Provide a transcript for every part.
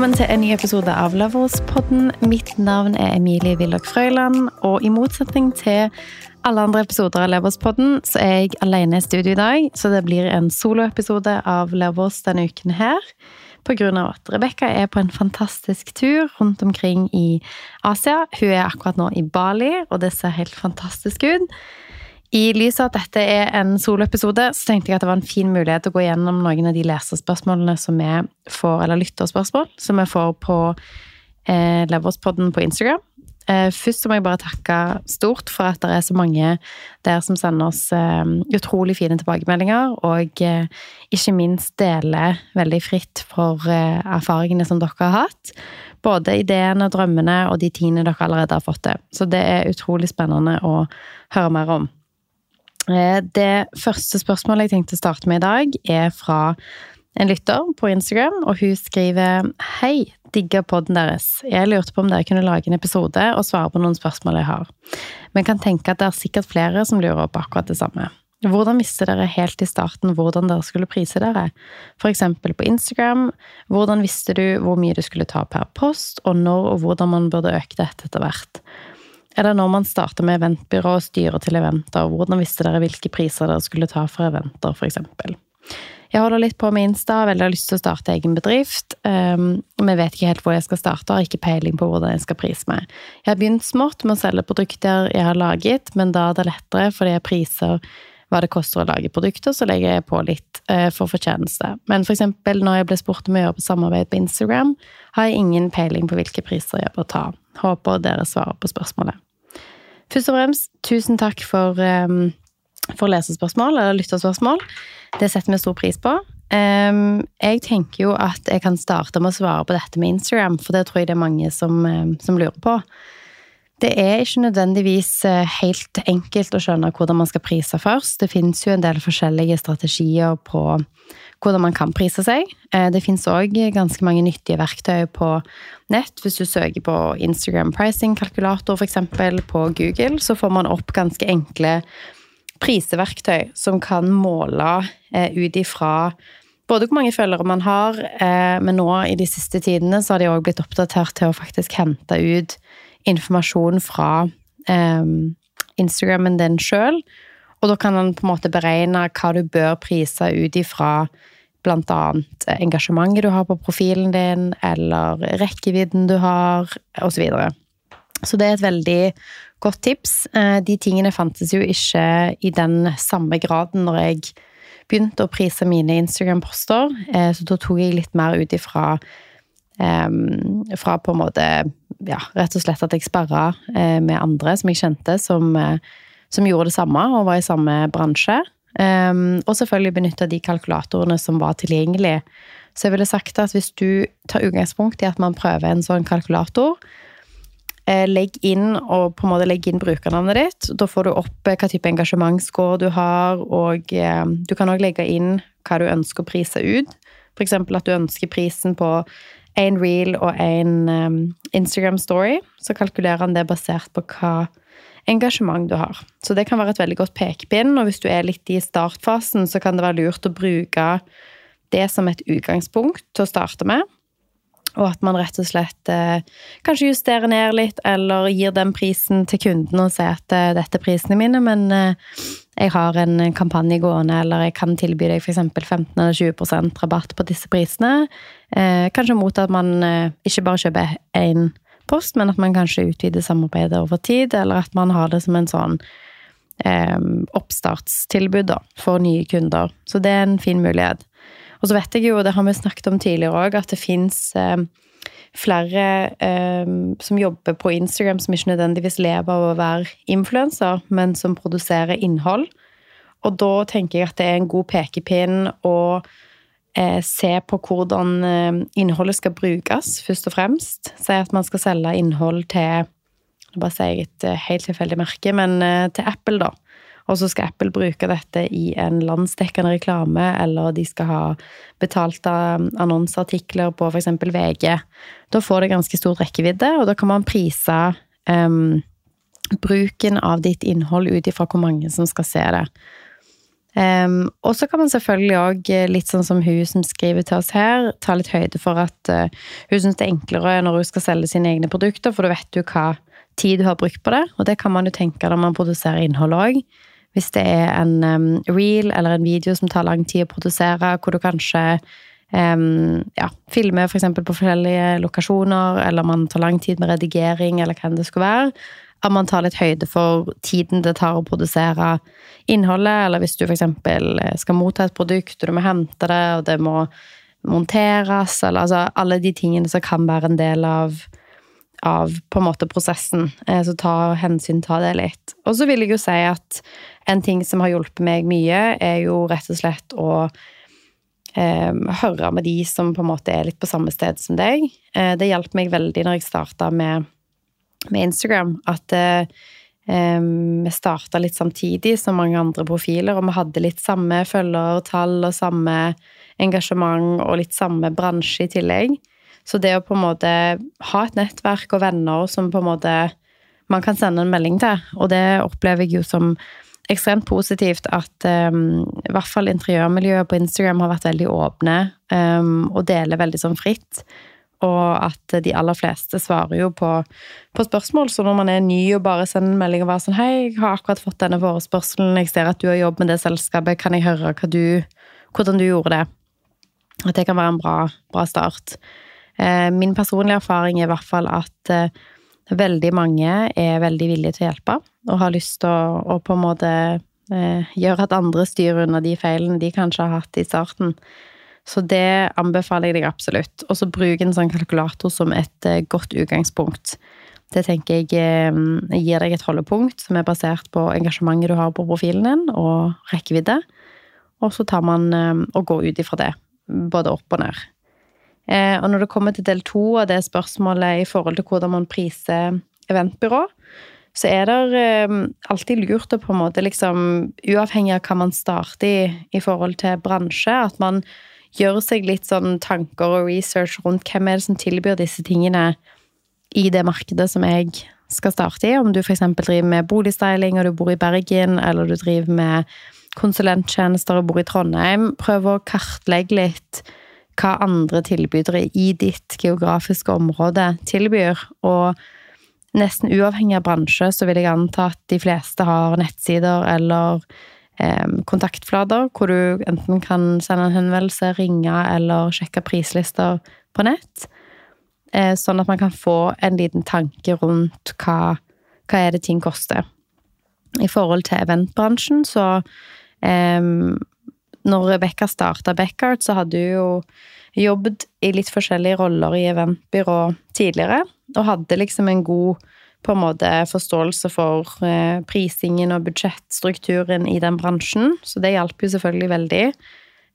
velkommen til en ny episode av Lovers-podden. Mitt navn er Emilie Willoch Frøyland, og i motsetning til alle andre episoder av Lovers-podden, så er jeg alene i studio i dag, så det blir en soloepisode av Lovers denne uken her. Pga. at Rebekka er på en fantastisk tur rundt omkring i Asia. Hun er akkurat nå i Bali, og det ser helt fantastisk ut. I lys av at dette er en soloepisode, så tenkte jeg at det var en fin mulighet å gå gjennom noen av de leserspørsmålene som vi får, eller lytterspørsmål, som vi får på eh, Leverspodden på Instagram. Eh, først må jeg bare takke stort for at det er så mange der som sender oss eh, utrolig fine tilbakemeldinger, og eh, ikke minst deler veldig fritt for eh, erfaringene som dere har hatt. Både ideene, drømmene og de tingene dere allerede har fått til. Så det er utrolig spennende å høre mer om. Eh, det første spørsmålet jeg tenkte å starte med i dag, er fra en lytter på Instagram, og hun skriver Hei, digger podden deres. Jeg lurte på om dere kunne lage en episode og svare på noen spørsmål jeg har. Men kan tenke at det er sikkert flere som lurer på akkurat det samme. Hvordan visste dere helt i starten hvordan dere skulle prise dere? Eksempel på Instagram. Hvordan visste du hvor mye du skulle ta per post, og når og hvordan man burde øke dette etter hvert? Eller når man starter med eventbyrå og styrer til eventer, hvordan visste dere hvilke priser dere skulle ta for eventer, f.eks.? Jeg holder litt på med Insta, har veldig lyst til å starte egen bedrift, um, men vet ikke helt hvor jeg skal starte, har ikke peiling på hvordan jeg skal prise meg. Jeg har begynt smått med å selge produkter jeg har laget, men da er det lettere fordi jeg priser hva det koster å lage produkter, så legger jeg på litt uh, for fortjeneste. Men for eksempel når jeg ble spurt om å gjøre på samarbeid på Instagram, har jeg ingen peiling på hvilke priser jeg bør ta. Håper dere svarer på spørsmålet. Først og fremst, tusen takk for, um, for lesespørsmål, eller lytterspørsmål. Det setter vi stor pris på. Um, jeg tenker jo at jeg kan starte med å svare på dette med Instagram, for det tror jeg det er mange som, um, som lurer på. Det er ikke nødvendigvis uh, helt enkelt å skjønne hvordan man skal prise først. Det finnes jo en del forskjellige strategier på hvordan man kan prise seg. Eh, det fins òg ganske mange nyttige verktøy på nett. Hvis du søker på Instagram pricing kalkulator f.eks. på Google, så får man opp ganske enkle priseverktøy som kan måle eh, ut ifra både hvor mange følgere man har, eh, men nå i de siste tidene så har de òg blitt oppdatert til å faktisk hente ut informasjon fra Instagrammen din sjøl. Og da kan han på en måte beregne hva du bør prise ut ifra annet engasjementet du har på profilen din, eller rekkevidden du har, osv. Så, videre. så det er et veldig godt tips. Eh, de tingene fantes jo ikke i den samme graden når jeg begynte å prise mine Instagram-poster, eh, så da tok jeg litt mer ut ifra um, fra på en måte ja, rett og slett at jeg sparra med andre som jeg kjente, som som gjorde det samme og var i samme bransje. Um, og selvfølgelig benytta de kalkulatorene som var tilgjengelige. Så jeg ville sagt at hvis du tar utgangspunkt i at man prøver en sånn kalkulator, eh, legg inn og på en måte legg inn brukernavnet ditt. Da får du opp eh, hva type engasjementsscore du har, og eh, du kan òg legge inn hva du ønsker å prise ut. F.eks. at du ønsker prisen på én reel og én um, Instagram story. Så kalkulerer han det basert på hva engasjement du har. Så det kan være et veldig godt pekepinn, og hvis du er litt i startfasen, så kan det være lurt å bruke det som et utgangspunkt til å starte med. Og at man rett og slett eh, kanskje justerer ned litt, eller gir den prisen til kunden og sier at eh, dette er prisene mine, men eh, jeg har en kampanje gående, eller jeg kan tilby deg f.eks. 15 eller 20% rabatt på disse prisene. Eh, kanskje mot at man eh, ikke bare kjøper én post, men at man kanskje utvider samarbeidet over tid, eller at man har det som en sånn eh, oppstartstilbud da, for nye kunder. Så det er en fin mulighet. Og så vet jeg jo, det har vi snakket om tidligere òg, at det fins eh, flere eh, som jobber på Instagram som ikke nødvendigvis lever av å være influenser, men som produserer innhold. Og da tenker jeg at det er en god pekepinn å eh, se på hvordan eh, innholdet skal brukes, først og fremst. Si at man skal selge innhold til Nå bare sier jeg et eh, helt tilfeldig merke, men eh, til Apple, da. Og så skal Apple bruke dette i en landsdekkende reklame, eller de skal ha betalte annonseartikler på f.eks. VG. Da får det ganske stor rekkevidde, og da kan man prise um, bruken av ditt innhold ut ifra hvor mange som skal se det. Um, og så kan man selvfølgelig òg, litt sånn som hun som skriver til oss her, ta litt høyde for at uh, hun syns det er enklere når hun skal selge sine egne produkter, for da vet du hva tid du har brukt på det. Og det kan man jo tenke når man produserer innhold òg. Hvis det er en um, reel eller en video som tar lang tid å produsere, hvor du kanskje um, ja, filmer f.eks. på forskjellige lokasjoner, eller man tar lang tid med redigering, eller hva det skulle være, at man tar litt høyde for tiden det tar å produsere innholdet, eller hvis du f.eks. Eh, skal motta et produkt, og du må hente det, og det må monteres, eller altså alle de tingene som kan være en del av, av på en måte prosessen. Eh, så ta hensyn, ta det litt. Og så vil jeg jo si at en ting som har hjulpet meg mye, er jo rett og slett å eh, høre med de som på en måte er litt på samme sted som deg. Eh, det hjalp meg veldig når jeg starta med med Instagram at eh, vi starta litt samtidig som mange andre profiler, og vi hadde litt samme følgertall og samme engasjement og litt samme bransje i tillegg. Så det å på en måte ha et nettverk og venner som på en måte man kan sende en melding til, og det opplever jeg jo som ekstremt positivt at um, i hvert fall interiørmiljøet på Instagram har vært veldig åpne um, og deler veldig sånn fritt og at de aller fleste svarer jo på, på, spørsmål. Så når man er ny og bare sender en melding og bare sånn Hei, jeg har akkurat fått denne forespørselen, jeg ser at du har jobb med det selskapet, kan jeg høre du, hvordan du gjorde det? At det kan være en bra, bra start. Eh, min personlige erfaring er i hvert fall at eh, veldig mange er veldig villige til å hjelpe, og har lyst til å, å på en måte eh, gjøre at andre styrer under de feilene de kanskje har hatt i starten. Så det anbefaler jeg deg absolutt. Og så bruk en sånn kalkulator som et eh, godt utgangspunkt. Det tenker jeg eh, gir deg et holdepunkt som er basert på engasjementet du har på profilen din, og rekkevidde. Og så tar man eh, og går ut ifra det. Både opp og ned. Og når det kommer til del to av det spørsmålet i forhold til hvordan man priser eventbyrå, så er det alltid lurt å på en måte liksom, uavhengig av hva man starter i i forhold til bransje, at man gjøre seg litt sånn tanker og research rundt hvem er det som tilbyr disse tingene i det markedet som jeg skal starte i. Om du f.eks. driver med boligstyling og du bor i Bergen, eller du driver med konsulenttjenester og bor i Trondheim. Prøv å kartlegge litt hva andre tilbydere i ditt geografiske område tilbyr. Og nesten uavhengig av bransje så vil jeg anta at de fleste har nettsider eller kontaktflater, hvor du enten kan sende en henvendelse, ringe eller sjekke prislister på nett. Eh, sånn at man kan få en liten tanke rundt hva, hva er det ting koster. I forhold til eventbransjen, så um, Når Rebekka starta Backyard, så hadde hun jo jobbet i litt forskjellige roller i eventbyrå tidligere, og hadde liksom en god på en måte forståelse for eh, prisingen og budsjettstrukturen i den bransjen, så det hjalp jo selvfølgelig veldig.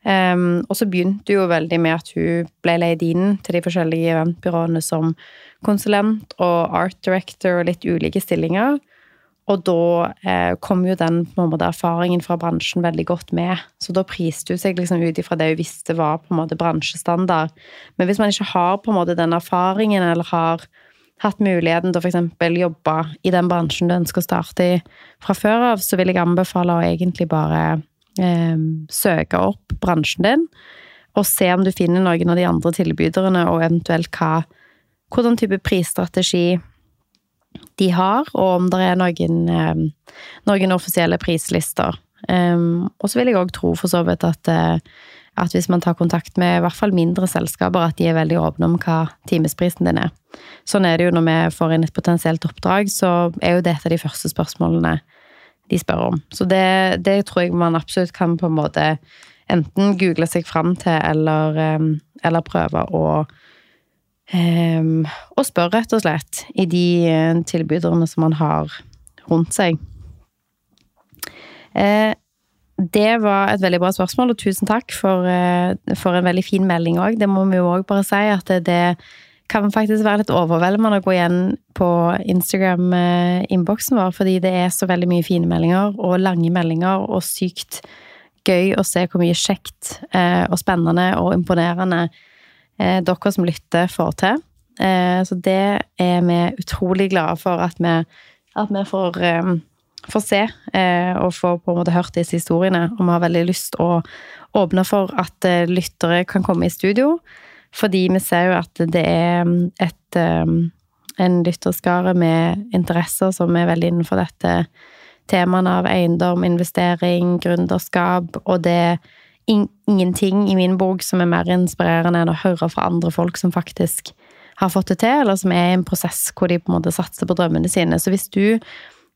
Um, og så begynte jo veldig med at hun ble leid inn til de forskjellige eventbyråene som konsulent og art director og litt ulike stillinger. Og da eh, kom jo den måte, erfaringen fra bransjen veldig godt med. Så da priste hun seg liksom ut ifra det hun visste var på en måte bransjestandard. Men hvis man ikke har på en måte den erfaringen, eller har hatt muligheten til å f.eks. jobbe i den bransjen du ønsker å starte i fra før av, så vil jeg anbefale å egentlig bare eh, søke opp bransjen din, og se om du finner noen av de andre tilbyderne, og eventuelt hva Hvordan type prisstrategi de har, og om det er noen, eh, noen offisielle prislister. Um, og så vil jeg òg tro for så vidt at uh, at hvis man tar kontakt med i hvert fall mindre selskaper, at de er veldig åpne om hva timesprisen din er. Sånn er det jo når vi får inn et potensielt oppdrag, så er jo det et av de første spørsmålene de spør om. Så det, det tror jeg man absolutt kan på en måte enten google seg fram til, eller, ehm, eller prøve å Um, og spør, rett og slett, i de eh, tilbyderne som man har rundt seg. Eh, det var et veldig bra spørsmål, og tusen takk for, eh, for en veldig fin melding òg. Det må vi jo òg bare si, at det, det, kan faktisk være litt overveldende å gå igjen på Instagram-innboksen vår, fordi det er så veldig mye fine meldinger, og lange meldinger, og sykt gøy å se hvor mye kjekt eh, og spennende og imponerende eh, dere som lytter, får til. Så det er vi utrolig glade for at vi, at vi får få se eh, og få på en måte hørt disse historiene. Og vi har veldig lyst å åpne for at eh, lyttere kan komme i studio. Fordi vi ser jo at det er et, eh, en lytterskare med interesser som er veldig innenfor dette temaene av eiendom, investering, gründerskap, og det er ingenting i min bok som er mer inspirerende enn å høre fra andre folk som faktisk har fått det til, eller som er i en prosess hvor de på en måte satser på drømmene sine. Så hvis du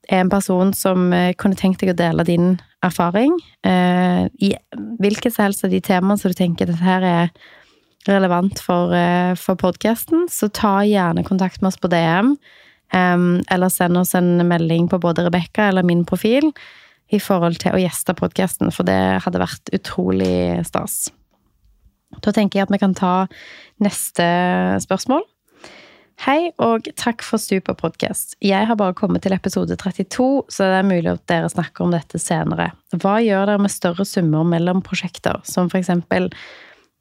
er en person som eh, kunne tenkt deg å dele din erfaring eh, i hvilket som helst av de temaene som du tenker dette her er relevant for, eh, for podkasten, så ta gjerne kontakt med oss på DM. Um, eller send oss en melding på både Rebekka eller min profil i forhold til å gjeste podkasten, for det hadde vært utrolig stas. Da tenker jeg at vi kan ta neste spørsmål. Hei, og takk for super podkast. Jeg har bare kommet til episode 32, så det er mulig at dere snakker om dette senere. Hva gjør dere med større summer mellom prosjekter, som for eksempel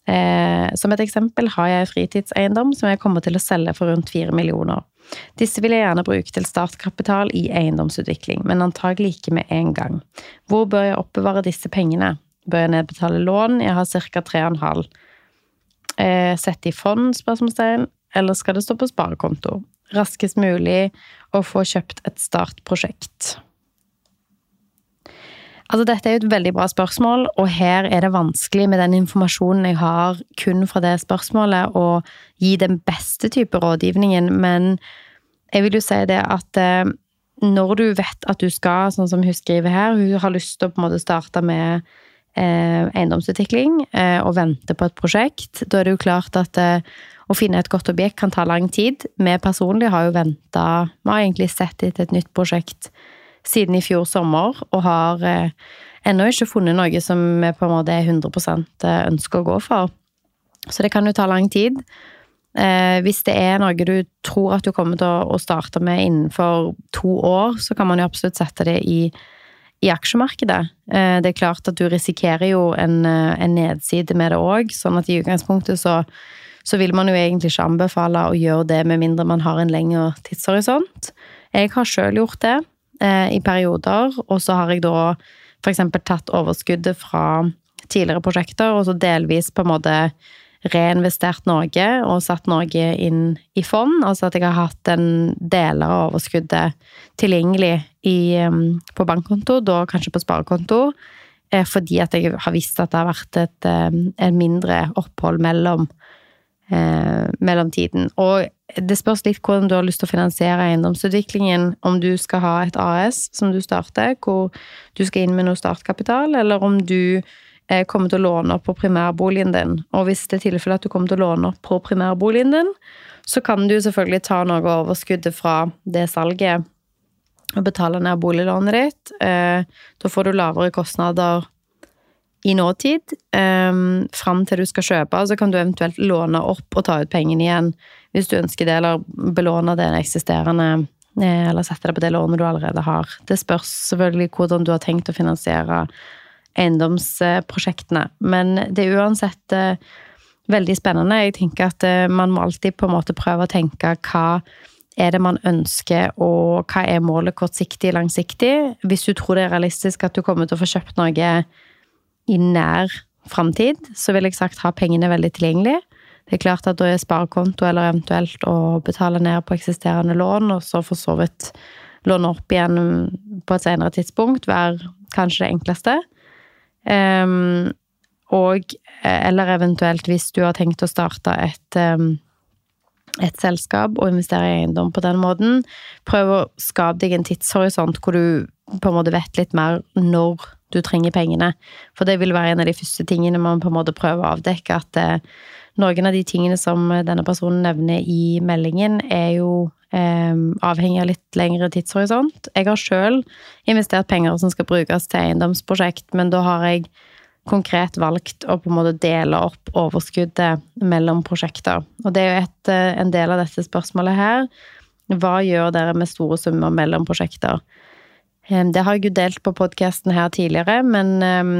eh, Som et eksempel har jeg fritidseiendom som jeg kommer til å selge for rundt fire millioner. Disse vil jeg gjerne bruke til startkapital i eiendomsutvikling, men antagelig ikke med en gang. Hvor bør jeg oppbevare disse pengene? Bør jeg nedbetale lån? Jeg har ca. 3,5. Eh, sette i fond? spørsmålstegn. Eller skal det stå på sparekonto? Raskest mulig å få kjøpt et startprosjekt. Altså, dette er jo et veldig bra spørsmål, og her er det vanskelig med den informasjonen jeg har kun fra det spørsmålet, å gi den beste type rådgivningen, men jeg vil jo si det at eh, når du vet at du skal, sånn som hun skriver her, hun har lyst til å på en måte starte med eh, eiendomsutvikling eh, og vente på et prosjekt, da er det jo klart at å finne et godt objekt kan ta lang tid. Vi personlig har jo venta Vi har egentlig sett etter et nytt prosjekt siden i fjor sommer, og har eh, ennå ikke funnet noe som vi på en måte er 100 eh, ønsker å gå for. Så det kan jo ta lang tid. Eh, hvis det er noe du tror at du kommer til å starte med innenfor to år, så kan man jo absolutt sette det i, i aksjemarkedet. Det er klart at du risikerer jo en, en nedside med det òg, sånn at i utgangspunktet så, så vil man jo egentlig ikke anbefale å gjøre det med mindre man har en lengre tidshorisont. Jeg har sjøl gjort det eh, i perioder, og så har jeg da f.eks. tatt overskuddet fra tidligere prosjekter, og så delvis på en måte reinvestert noe og satt noe inn i fond. Altså at jeg har hatt en deler av overskuddet tilgjengelig i, på bankkonto, da kanskje på sparekonto, eh, fordi at jeg har visst at det har vært et, et mindre opphold mellom, eh, mellomtiden. Og det spørs litt hvordan du har lyst til å finansiere eiendomsutviklingen. Om du skal ha et AS som du starter, hvor du skal inn med noe startkapital, eller om du eh, kommer til å låne opp på primærboligen din. Og hvis det er tilfellet at du kommer til å låne opp på primærboligen din, så kan du selvfølgelig ta noe av overskuddet fra det salget og betale ned boliglånet ditt. Eh, da får du lavere kostnader i nåtid, um, fram til du skal kjøpe. Så kan du eventuelt låne opp og ta ut pengene igjen hvis du ønsker det, eller belåne det eksisterende, eh, eller sette det på det lånet du allerede har. Det spørs selvfølgelig hvordan du har tenkt å finansiere eiendomsprosjektene, men det er uansett eh, veldig spennende. Jeg tenker at eh, man må alltid på en måte prøve å tenke hva er det man ønsker, og hva er målet kortsiktig, langsiktig? Hvis du tror det er realistisk at du kommer til å få kjøpt noe i nær framtid, så vil jeg sagt ha pengene veldig tilgjengelig. Det er klart at da er sparekonto eller eventuelt å betale ned på eksisterende lån, og så for så vidt låne opp igjen på et senere tidspunkt, være kanskje det enkleste. Um, og eller eventuelt hvis du har tenkt å starte et, um, et selskap og investere i eiendom på den måten, prøv å skape deg en tidshorisont hvor du på en måte vet litt mer når du trenger pengene. For det vil være en av de første tingene man på en måte prøver å avdekke, at eh, noen av de tingene som denne personen nevner i meldingen, er jo eh, avhengig av litt lengre tidshorisont. Jeg har sjøl investert penger som skal brukes til eiendomsprosjekt, men da har jeg konkret valgt å på en måte dele opp overskuddet mellom prosjekter. Og det er jo et, eh, en del av dette spørsmålet her. Hva gjør dere med store summer mellom prosjekter? Det har jeg jo delt på podkasten her tidligere, men eh,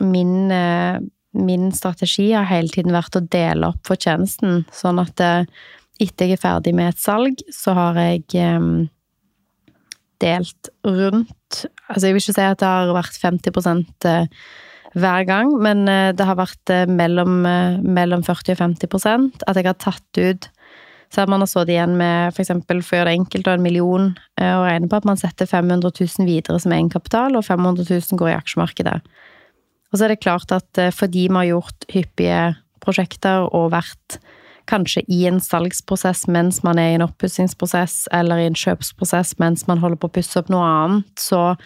min min strategi har hele tiden vært å dele opp fortjenesten, sånn at eh, etter jeg er ferdig med et salg, så har jeg delt rundt Altså, jeg vil ikke si at det har vært 50 eh, hver gang, men det har vært mellom, mellom 40 og 50% At jeg har tatt ut så har man har sittet igjen med f.eks. for, for å gjøre det enkelt og en million, og regne på at man setter 500 000 videre som egenkapital, og 500 000 går i aksjemarkedet. Og så er det klart at fordi vi har gjort hyppige prosjekter og vært kanskje i en salgsprosess mens man er i en oppussingsprosess, eller i en kjøpsprosess mens man holder på å pusse opp noe annet, så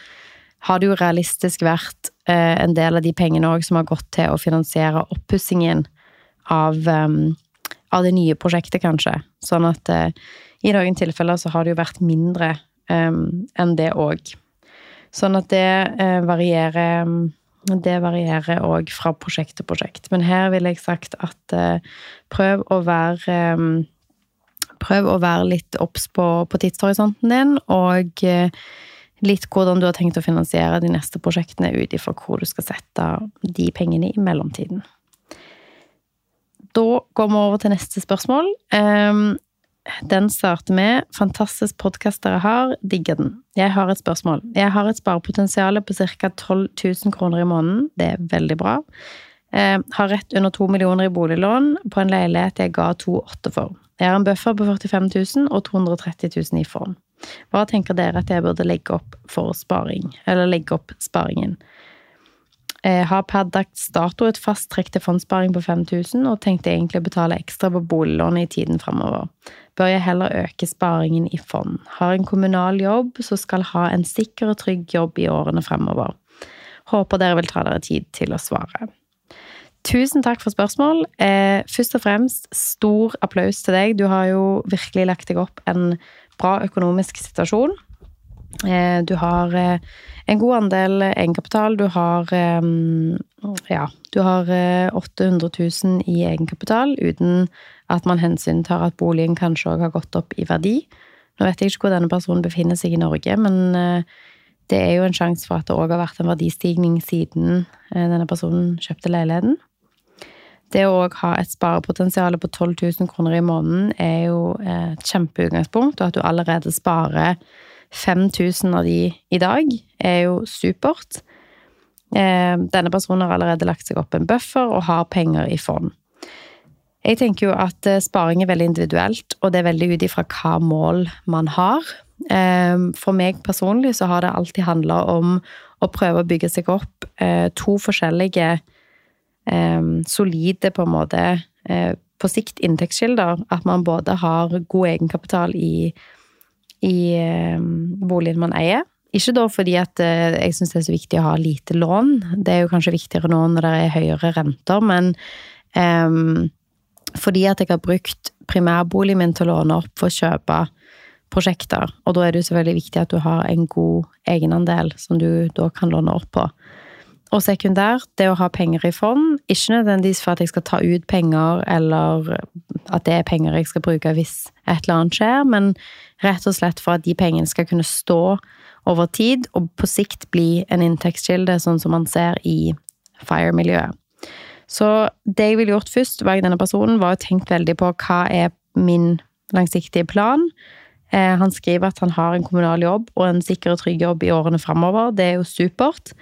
har det jo realistisk vært eh, en del av de pengene òg som har gått til å finansiere oppussingen av, av, det nye prosjektet, kanskje. Sånn at eh, i noen tilfeller så har det jo vært mindre um, enn det òg. Sånn at det eh, varierer um, det varierer òg fra prosjekt til prosjekt. Men her ville jeg sagt at eh, prøv å være eh, Prøv å være litt obs på, på, tidshorisonten din, og uh, litt hvordan du har tenkt å finansiere de neste prosjektene ut ifra hvor du skal sette de pengene i mellomtiden. Da går vi over til neste spørsmål. Um, den starter med 'Fantastisk podkast dere har, digger den'. Jeg har et spørsmål. Jeg har et sparepotensial på ca. 12 000 kroner i måneden. Det er veldig bra. Um, har rett under 2 millioner i boliglån på en leilighet jeg ga 2,8 for. Jeg har en buffer på 45 000 og 230 000 i fond. Hva tenker dere at jeg burde legge opp for sparing? Eller legge opp sparingen? Jeg har per dags dato et fast trekk til fondssparing på 5000, og tenkte egentlig å betale ekstra på boliglånet i tiden fremover bør jeg heller øke sparingen i fond. Har en kommunal jobb, så skal ha en sikker og trygg jobb i årene fremover. Håper dere vil ta dere tid til å svare. Tusen takk for spørsmål. Eh, først og fremst stor applaus til deg. Du har jo virkelig lagt deg opp en bra økonomisk situasjon. Eh, du har eh, en god andel egenkapital. Du har eh, ja, du har 800 000 i egenkapital uten at man hensyntar at boligen kanskje òg har gått opp i verdi. Nå vet jeg ikke hvor denne personen befinner seg i Norge, men det er jo en sjanse for at det òg har vært en verdistigning siden denne personen kjøpte leiligheten. Det å òg ha et sparepotensial på 12 000 kroner i måneden er jo et kjempeutgangspunkt, og at du allerede sparer 5000 av de i dag, er jo supert. Eh, denne personen har allerede lagt seg opp en buffer og har penger i fond. Jeg tenker jo at eh, sparing er veldig individuelt, og det er veldig ut ifra hva mål man har. Eh, for meg personlig så har det alltid handla om å prøve å bygge seg opp to forskjellige solide, på en måte, på sikt inntektskilder. At man både har god egenkapital i i eh, boligen man eier. Ikke da fordi at eh, jeg syns det er så viktig å ha lite lån, det er jo kanskje viktigere nå når det er høyere renter, men um, fordi at jeg har brukt primærboligen min til å låne opp for å kjøpe prosjekter. Og da er det jo selvfølgelig viktig at du har en god egenandel som du da kan låne opp på. Og sekundært, det å ha penger i fond, ikke nødvendigvis for at jeg skal ta ut penger, eller at det er penger jeg skal bruke hvis et eller annet skjer, men rett og slett for at de pengene skal kunne stå over tid, og på sikt bli en inntektskilde, sånn som man ser i FIRE-miljøet. Så det jeg ville gjort først, var denne personen, var å tenke veldig på hva er min langsiktige plan. Eh, han skriver at han har en kommunal jobb og en sikker og trygg jobb i årene framover. Det er jo supert.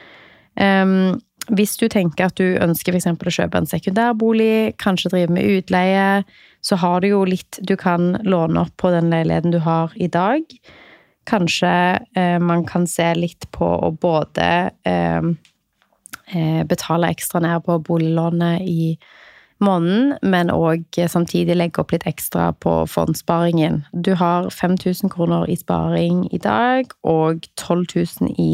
Um, hvis du tenker at du ønsker f.eks. å kjøpe en sekundærbolig, kanskje drive med utleie, så har du jo litt du kan låne opp på den leiligheten du har i dag. Kanskje eh, man kan se litt på å både ehm, eh, betale ekstra ned på boliglånet i måneden, men òg samtidig legge opp litt ekstra på fondssparingen. Du har 5000 kroner i sparing i dag, og 12 000 i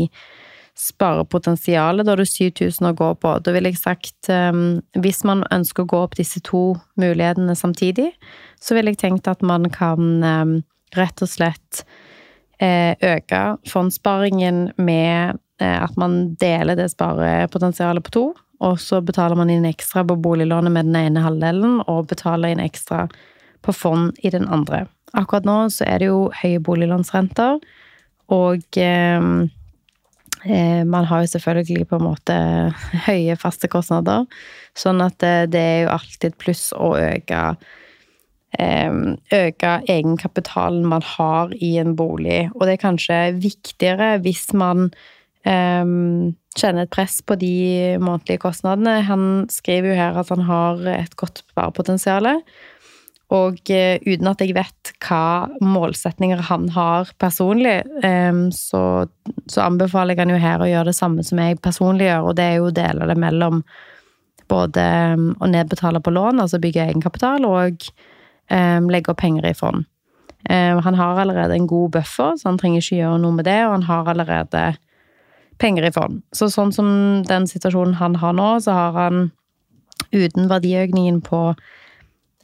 sparepotensialet. Da har du 7000 å gå på. Da ville jeg sagt um, hvis man ønsker å gå opp disse to mulighetene samtidig, så ville jeg tenkt at man kan um, rett og slett uh, øke fondssparingen med uh, at man deler det sparepotensialet på to. Og så betaler man inn ekstra på boliglånet med den ene halvdelen, og betaler inn ekstra på fond i den andre. Akkurat nå så er det jo høye boliglånsrenter, og um, Eh, man har jo selvfølgelig på en måte høye faste kostnader, sånn at det, det er jo alltid pluss å øke øke egenkapitalen man har i en bolig. Og det er kanskje viktigere hvis man kjenner et press på de månedlige kostnadene. Han skriver jo her at han har et godt sparepotensial. Og uh, uten at jeg vet hva målsetninger han har personlig, um, så, så, anbefaler jeg han jo her å gjøre det samme som jeg personlig gjør, og det er jo å dele det mellom både um, å nedbetale på lån, altså bygge egenkapital, og legge opp penger i fond. han har allerede en god buffer, så han trenger ikke gjøre noe med det, og han har allerede penger i fond. Så sånn som den situasjonen han har nå, så har han uten verdiøkningen på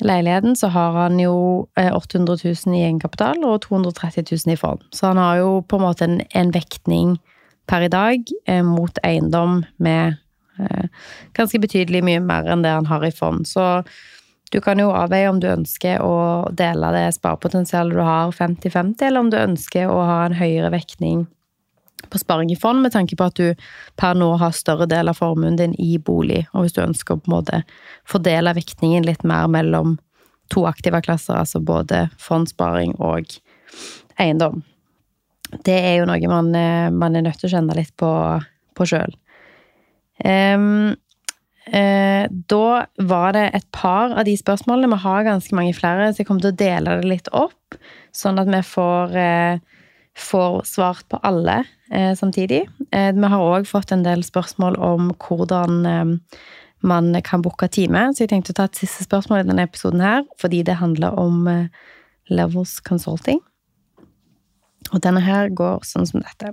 leiligheten, så har han jo 800 eh, 000 i egenkapital og 230 000 i fond. Så han har jo på en måte en, en vektning per i dag eh, mot eiendom med eh, ganske betydelig mye mer enn det han har i fond. Så du kan jo avveie om du ønsker å dele det sparepotensialet du har 50-50, eller om du ønsker å ha en høyere vektning på sparing i fond, med tanke på at du per nå har større del av formuen din i bolig, og hvis du ønsker å på en måte fordele vektningen litt mer mellom to aktive klasser, altså både fondssparing og eiendom. Det er jo noe man, eh, man er nødt til å kjenne litt på, på sjøl. Um, uh, da var det et par av de spørsmålene. Vi har ganske mange flere, så jeg kommer til å dele det litt opp, sånn at vi får eh, får svart på alle eh, samtidig. Eh, vi har òg fått en del spørsmål om hvordan eh, man kan booke time, så jeg tenkte å ta et siste spørsmål i denne episoden her, fordi det handler om eh, Levels Consulting. Og denne her går sånn som dette.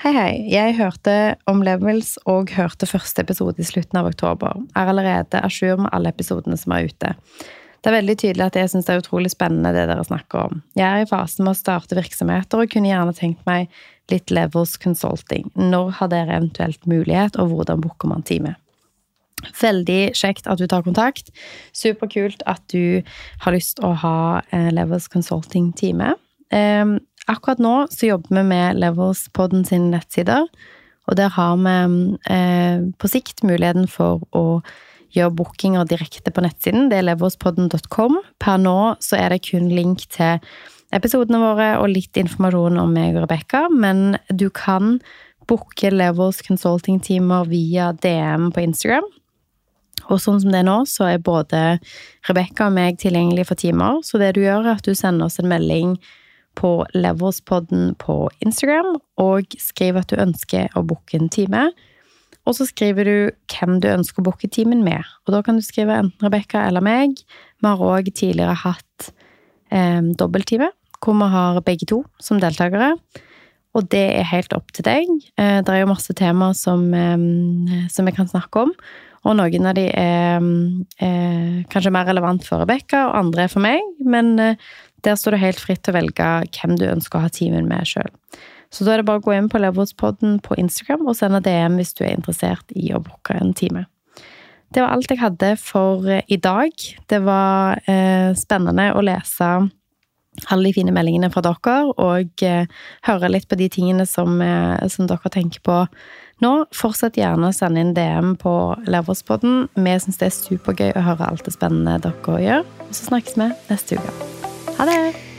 Hei, hei. Jeg hørte om Levels og hørte første episode i slutten av oktober. Er allerede à jour med alle episodene som er ute. Det er veldig tydelig at jeg syns det er utrolig spennende det dere snakker om. Jeg er i fasen med å starte virksomheter og kunne gjerne tenkt meg litt Levels Consulting. Når har dere eventuelt mulighet, og hvordan booker man time? Veldig kjekt at du tar kontakt. Superkult at du har lyst å ha eh, Levels Consulting-time. Ehm, akkurat nå så jobber vi med Levels Podden sine nettsider, og der har vi eh, på sikt muligheten for å gjør bookinger direkte på nettsiden. Det er leverspodden.com. Per nå så er det kun link til episodene våre og litt informasjon om meg og Rebekka, men du kan booke Levels consulting-timer via DM på Instagram. Og sånn som det er nå, så er både Rebekka og meg tilgjengelig for timer. Så det du gjør, er at du sender oss en melding på Levelspodden på Instagram og skriver at du ønsker å booke en time. Og så skriver du hvem du ønsker å booke timen med. Og da kan du skrive enten Rebekka eller meg. Vi har òg tidligere hatt eh, dobbelttime, hvor vi har begge to som deltakere. Og det er helt opp til deg. Eh, det er jo masse temaer som, eh, som vi kan snakke om. Og noen av de er eh, kanskje mer relevant for Rebekka, og andre er for meg. Men eh, der står du helt fritt til å velge hvem du ønsker å ha timen med sjøl. Så da er det bare å gå inn på Leverpodden på Instagram og sende DM hvis du er interessert i å booke en time. Det var alt jeg hadde for eh, i dag. Det var eh, spennende å lese alle de fine meldingene fra dere, og eh, høre litt på de tingene som, eh, som, dere tenker på nå. Fortsett gjerne å sende inn DM på Leverspodden. Vi syns det er supergøy å høre alt det spennende dere gjør. Og så snakkes vi neste uke. Ha det!